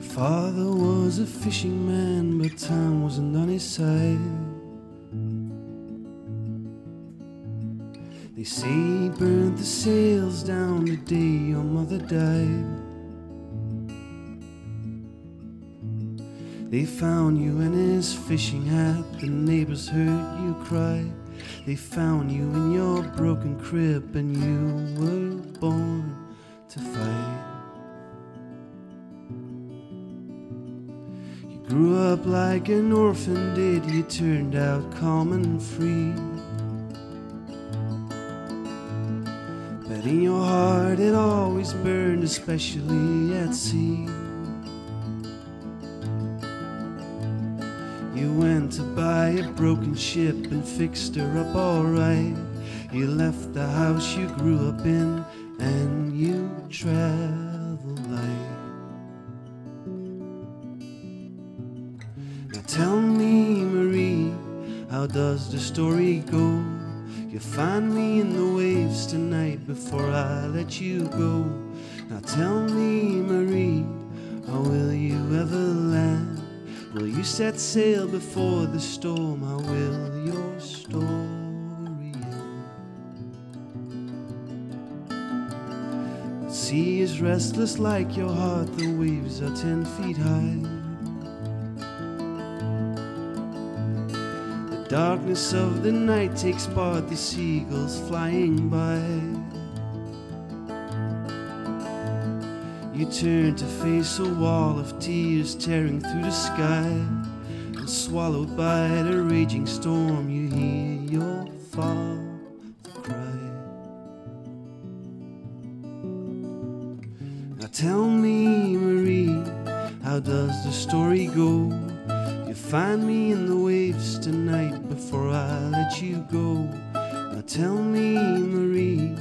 father was a fishing man, but time wasn't on his side. They say he burned the sails down the day your mother died. They found you in his fishing hat, the neighbors heard you cry. They found you in your broken crib, and you grew up like an orphan, did you? Turned out calm and free. But in your heart it always burned, especially at sea. You went to buy a broken ship and fixed her up alright. You left the house you grew up in and you traveled Now tell me, Marie, how does the story go? You find me in the waves tonight before I let you go. Now tell me, Marie, how will you ever land? Will you set sail before the storm? How will your story end? The sea is restless like your heart, the waves are ten feet high. Darkness of the night takes part, the seagulls flying by. You turn to face a wall of tears tearing through the sky. And swallowed by the raging storm, you hear your father cry. Now tell me, Marie, how does the story go? You find me in the waves tonight before I let you go. Now tell me, Marie,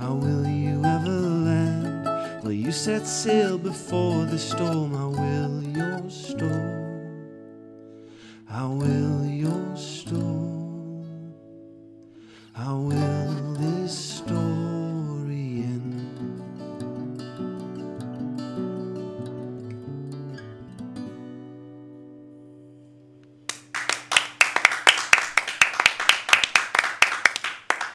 how will you ever land? Will you set sail before the storm? How will your storm? How will your storm? How will